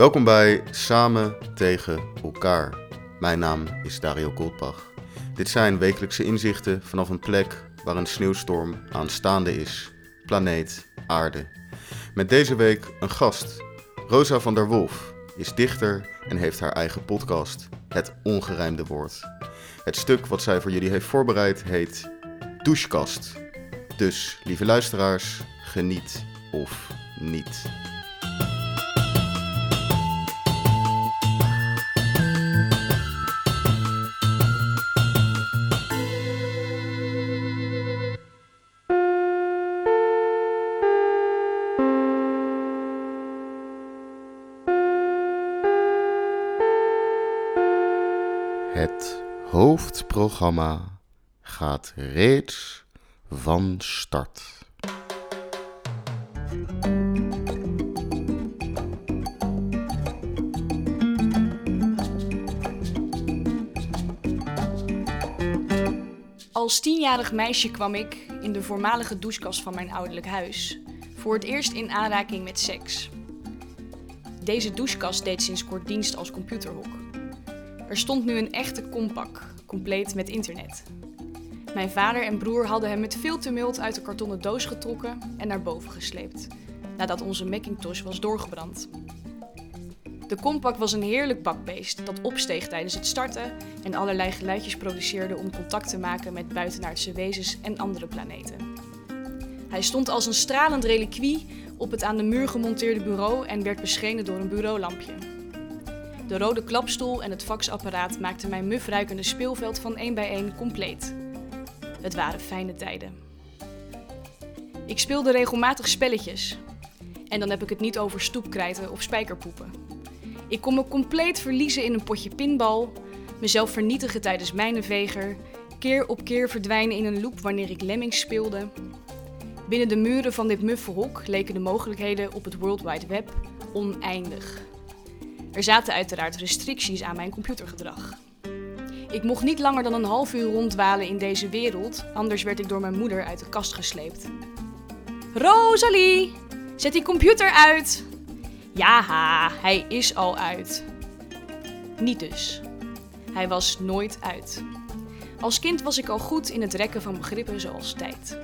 Welkom bij Samen tegen elkaar. Mijn naam is Dario Goldbach. Dit zijn wekelijkse inzichten vanaf een plek waar een sneeuwstorm aanstaande is. Planeet Aarde. Met deze week een gast. Rosa van der Wolf is dichter en heeft haar eigen podcast, Het Ongerijmde Woord. Het stuk wat zij voor jullie heeft voorbereid heet Douchekast. Dus, lieve luisteraars, geniet of niet. Het hoofdprogramma gaat reeds van start. Als tienjarig meisje kwam ik, in de voormalige douchekast van mijn ouderlijk huis, voor het eerst in aanraking met seks. Deze douchekast deed sinds kort dienst als computerhok. Er stond nu een echte kompak, compleet met internet. Mijn vader en broer hadden hem met veel tumult uit de kartonnen doos getrokken en naar boven gesleept, nadat onze Macintosh was doorgebrand. De kompak was een heerlijk bakbeest dat opsteeg tijdens het starten en allerlei geluidjes produceerde om contact te maken met buitenaardse wezens en andere planeten. Hij stond als een stralend reliquie op het aan de muur gemonteerde bureau en werd beschenen door een bureaulampje. De rode klapstoel en het faxapparaat maakten mijn mufruikende speelveld van één bij één compleet. Het waren fijne tijden. Ik speelde regelmatig spelletjes. En dan heb ik het niet over stoepkrijten of spijkerpoepen. Ik kon me compleet verliezen in een potje pinbal, mezelf vernietigen tijdens mijnenveger, keer op keer verdwijnen in een loop wanneer ik lemmings speelde. Binnen de muren van dit muffe hok leken de mogelijkheden op het World Wide Web oneindig. Er zaten uiteraard restricties aan mijn computergedrag. Ik mocht niet langer dan een half uur rondwalen in deze wereld, anders werd ik door mijn moeder uit de kast gesleept. Rosalie, zet die computer uit! Ja, hij is al uit. Niet dus. Hij was nooit uit. Als kind was ik al goed in het rekken van begrippen zoals tijd.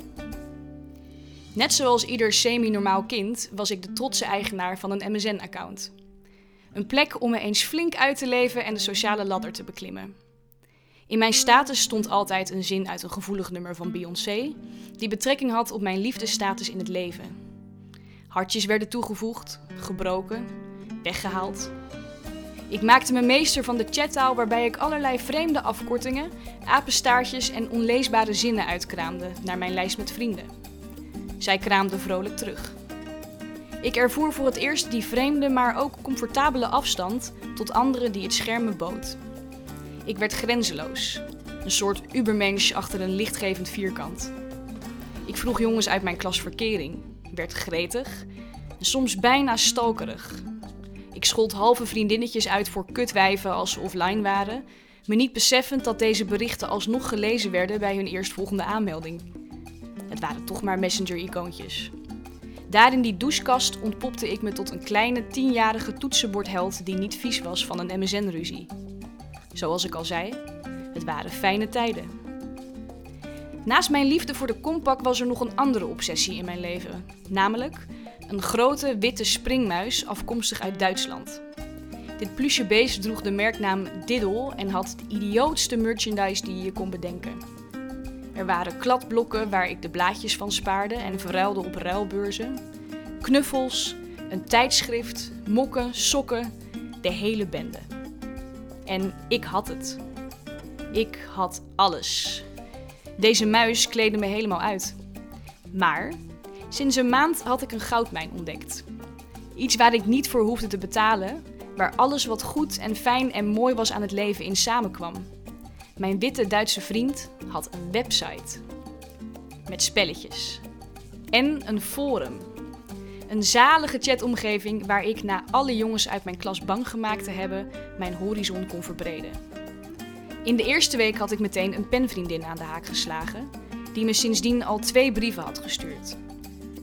Net zoals ieder semi-normaal kind was ik de trotse eigenaar van een MSN-account. Een plek om me eens flink uit te leven en de sociale ladder te beklimmen. In mijn status stond altijd een zin uit een gevoelig nummer van Beyoncé, die betrekking had op mijn liefdesstatus in het leven. Hartjes werden toegevoegd, gebroken, weggehaald. Ik maakte me meester van de chattaal waarbij ik allerlei vreemde afkortingen, apenstaartjes en onleesbare zinnen uitkraamde naar mijn lijst met vrienden. Zij kraamden vrolijk terug. Ik ervoer voor het eerst die vreemde, maar ook comfortabele afstand tot anderen die het schermen bood. Ik werd grenzeloos, een soort ubermensch achter een lichtgevend vierkant. Ik vroeg jongens uit mijn klas verkering, werd gretig en soms bijna stalkerig. Ik schold halve vriendinnetjes uit voor kutwijven als ze offline waren, me niet beseffend dat deze berichten alsnog gelezen werden bij hun eerstvolgende aanmelding. Het waren toch maar messenger-icoontjes. Daar in die douchekast ontpopte ik me tot een kleine tienjarige toetsenbordheld die niet vies was van een MSN-ruzie. Zoals ik al zei, het waren fijne tijden. Naast mijn liefde voor de kompak was er nog een andere obsessie in mijn leven. Namelijk een grote witte springmuis afkomstig uit Duitsland. Dit plusje beest droeg de merknaam Diddle en had de idiootste merchandise die je kon bedenken. Er waren kladblokken waar ik de blaadjes van spaarde en verruilde op ruilbeurzen. Knuffels, een tijdschrift, mokken, sokken, de hele bende. En ik had het. Ik had alles. Deze muis kleedde me helemaal uit. Maar sinds een maand had ik een goudmijn ontdekt. Iets waar ik niet voor hoefde te betalen, waar alles wat goed en fijn en mooi was aan het leven in samenkwam. Mijn witte Duitse vriend had een website. Met spelletjes. En een forum. Een zalige chatomgeving waar ik na alle jongens uit mijn klas bang gemaakt te hebben, mijn horizon kon verbreden. In de eerste week had ik meteen een penvriendin aan de haak geslagen, die me sindsdien al twee brieven had gestuurd.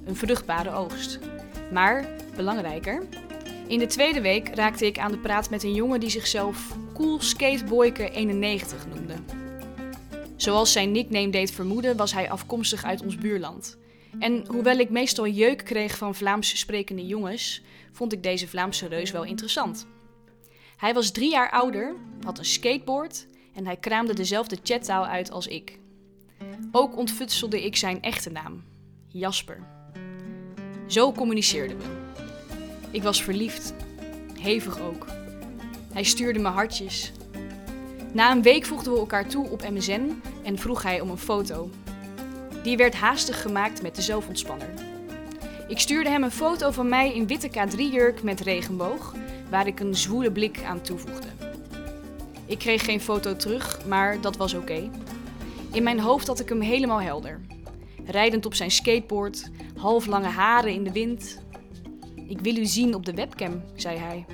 Een vruchtbare oogst. Maar, belangrijker, In de tweede week raakte ik aan de praat met een jongen die zichzelf Cool Skateboyke 91 noemde. Zoals zijn nickname deed vermoeden, was hij afkomstig uit ons buurland. En hoewel ik meestal jeuk kreeg van Vlaams sprekende jongens, vond ik deze Vlaamse reus wel interessant. Hij was drie jaar ouder, had een skateboard en hij kraamde dezelfde chattaal uit als ik. Ook ontfutselde ik zijn echte naam, Jasper. Zo communiceerden we. Ik was verliefd, hevig ook. Hij stuurde me hartjes. Na een week voegden we elkaar toe op MSN en vroeg hij om een foto. Die werd haastig gemaakt met de zelfontspanner. Ik stuurde hem een foto van mij in witte K3-jurk met regenboog, waar ik een zwoele blik aan toevoegde. Ik kreeg geen foto terug, maar dat was oké. In mijn hoofd had ik hem helemaal helder. Rijdend op zijn skateboard, half lange haren in de wind. Ik wil u zien op de webcam, zei hij.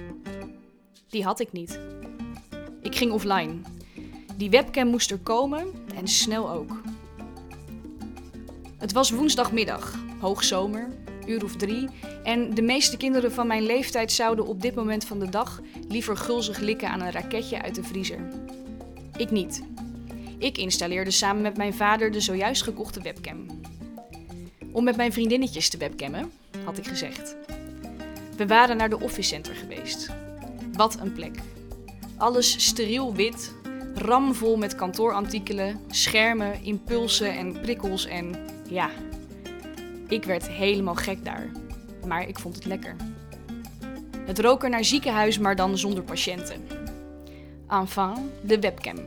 Die had ik niet. Ik ging offline. Die webcam moest er komen en snel ook. Het was woensdagmiddag, hoogzomer, uur of drie, en de meeste kinderen van mijn leeftijd zouden op dit moment van de dag liever gulzig likken aan een raketje uit de vriezer. Ik niet. Ik installeerde samen met mijn vader de zojuist gekochte webcam. Om met mijn vriendinnetjes te webcammen, had ik gezegd. We waren naar de Office Center geweest. Wat een plek. Alles steriel wit, ramvol met kantoorartikelen, schermen, impulsen en prikkels en ja, ik werd helemaal gek daar. Maar ik vond het lekker. Het rook er naar ziekenhuis, maar dan zonder patiënten. Enfin, de webcam.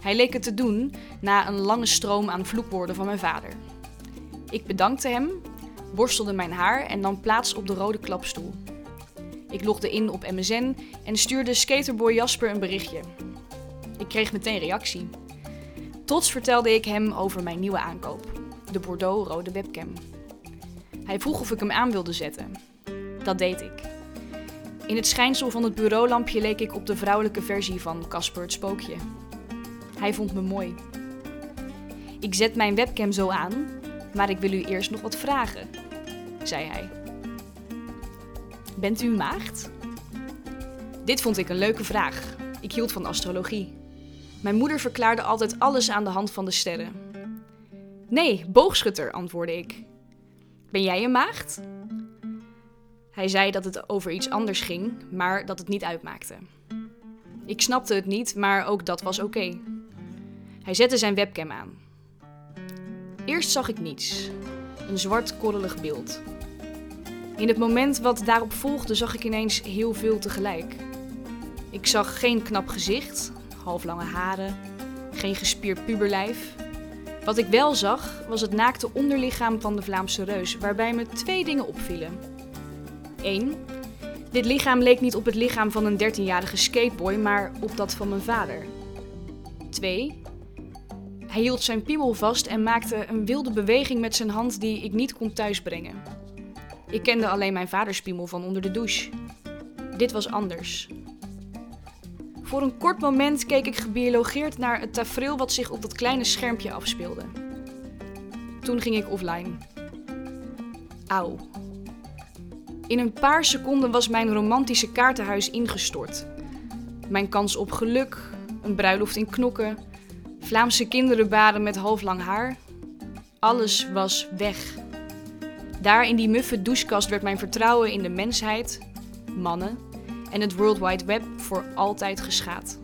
Hij leek het te doen na een lange stroom aan vloekwoorden van mijn vader. Ik bedankte hem, borstelde mijn haar en nam plaats op de rode klapstoel. Ik logde in op MSN en stuurde skaterboy Jasper een berichtje. Ik kreeg meteen reactie. Trots vertelde ik hem over mijn nieuwe aankoop, de Bordeaux-rode webcam. Hij vroeg of ik hem aan wilde zetten. Dat deed ik. In het schijnsel van het bureaulampje leek ik op de vrouwelijke versie van Casper het Spookje. Hij vond me mooi. Ik zet mijn webcam zo aan, maar ik wil u eerst nog wat vragen, zei hij. Bent u maagd? Dit vond ik een leuke vraag. Ik hield van astrologie. Mijn moeder verklaarde altijd alles aan de hand van de sterren. Nee, boogschutter, antwoordde ik. Ben jij een maagd? Hij zei dat het over iets anders ging, maar dat het niet uitmaakte. Ik snapte het niet, maar ook dat was oké. Hij zette zijn webcam aan. Eerst zag ik niets. Een zwart korrelig beeld. In het moment wat daarop volgde zag ik ineens heel veel tegelijk. Ik zag geen knap gezicht, halflange haren, geen gespierd puberlijf. Wat ik wel zag was het naakte onderlichaam van de Vlaamse reus, waarbij me twee dingen opvielen. 1. Dit lichaam leek niet op het lichaam van een 13-jarige skateboy, maar op dat van mijn vader. 2. Hij hield zijn piemel vast en maakte een wilde beweging met zijn hand die ik niet kon thuisbrengen. Ik kende alleen mijn vaders piemel van onder de douche. Dit was anders. Voor een kort moment keek ik gebiologeerd naar het tafereel wat zich op dat kleine schermpje afspeelde. Toen ging ik offline. Auw. In een paar seconden was mijn romantische kaartenhuis ingestort. Mijn kans op geluk, een bruiloft in knokken, Vlaamse kinderen baden met halflang haar. Alles was weg. Daar in die muffe douchekast werd mijn vertrouwen in de mensheid, mannen en het World Wide Web voor altijd geschaad.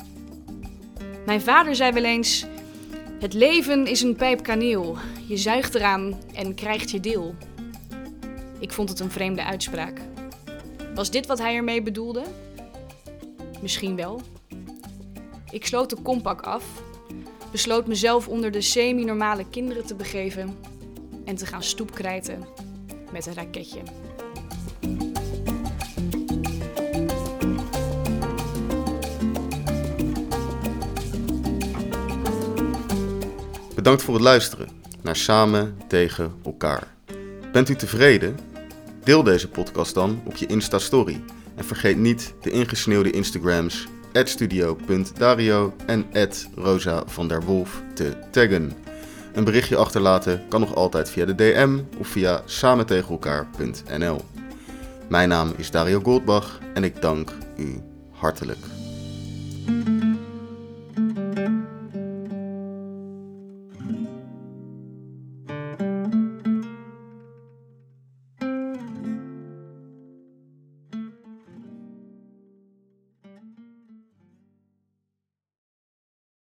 Mijn vader zei wel eens: Het leven is een pijp kaneel. Je zuigt eraan en krijgt je deel. Ik vond het een vreemde uitspraak. Was dit wat hij ermee bedoelde? Misschien wel. Ik sloot de kompak af, besloot mezelf onder de semi-normale kinderen te begeven en te gaan stoepkrijten met een raketje. Bedankt voor het luisteren naar Samen tegen elkaar. Bent u tevreden? Deel deze podcast dan op je Insta-story. En vergeet niet de ingesneeuwde Instagrams studio.dario en rosa van der Wolf te taggen. Een berichtje achterlaten kan nog altijd via de DM of via samentegenelkaar.nl. Mijn naam is Dario Goldbach en ik dank u hartelijk.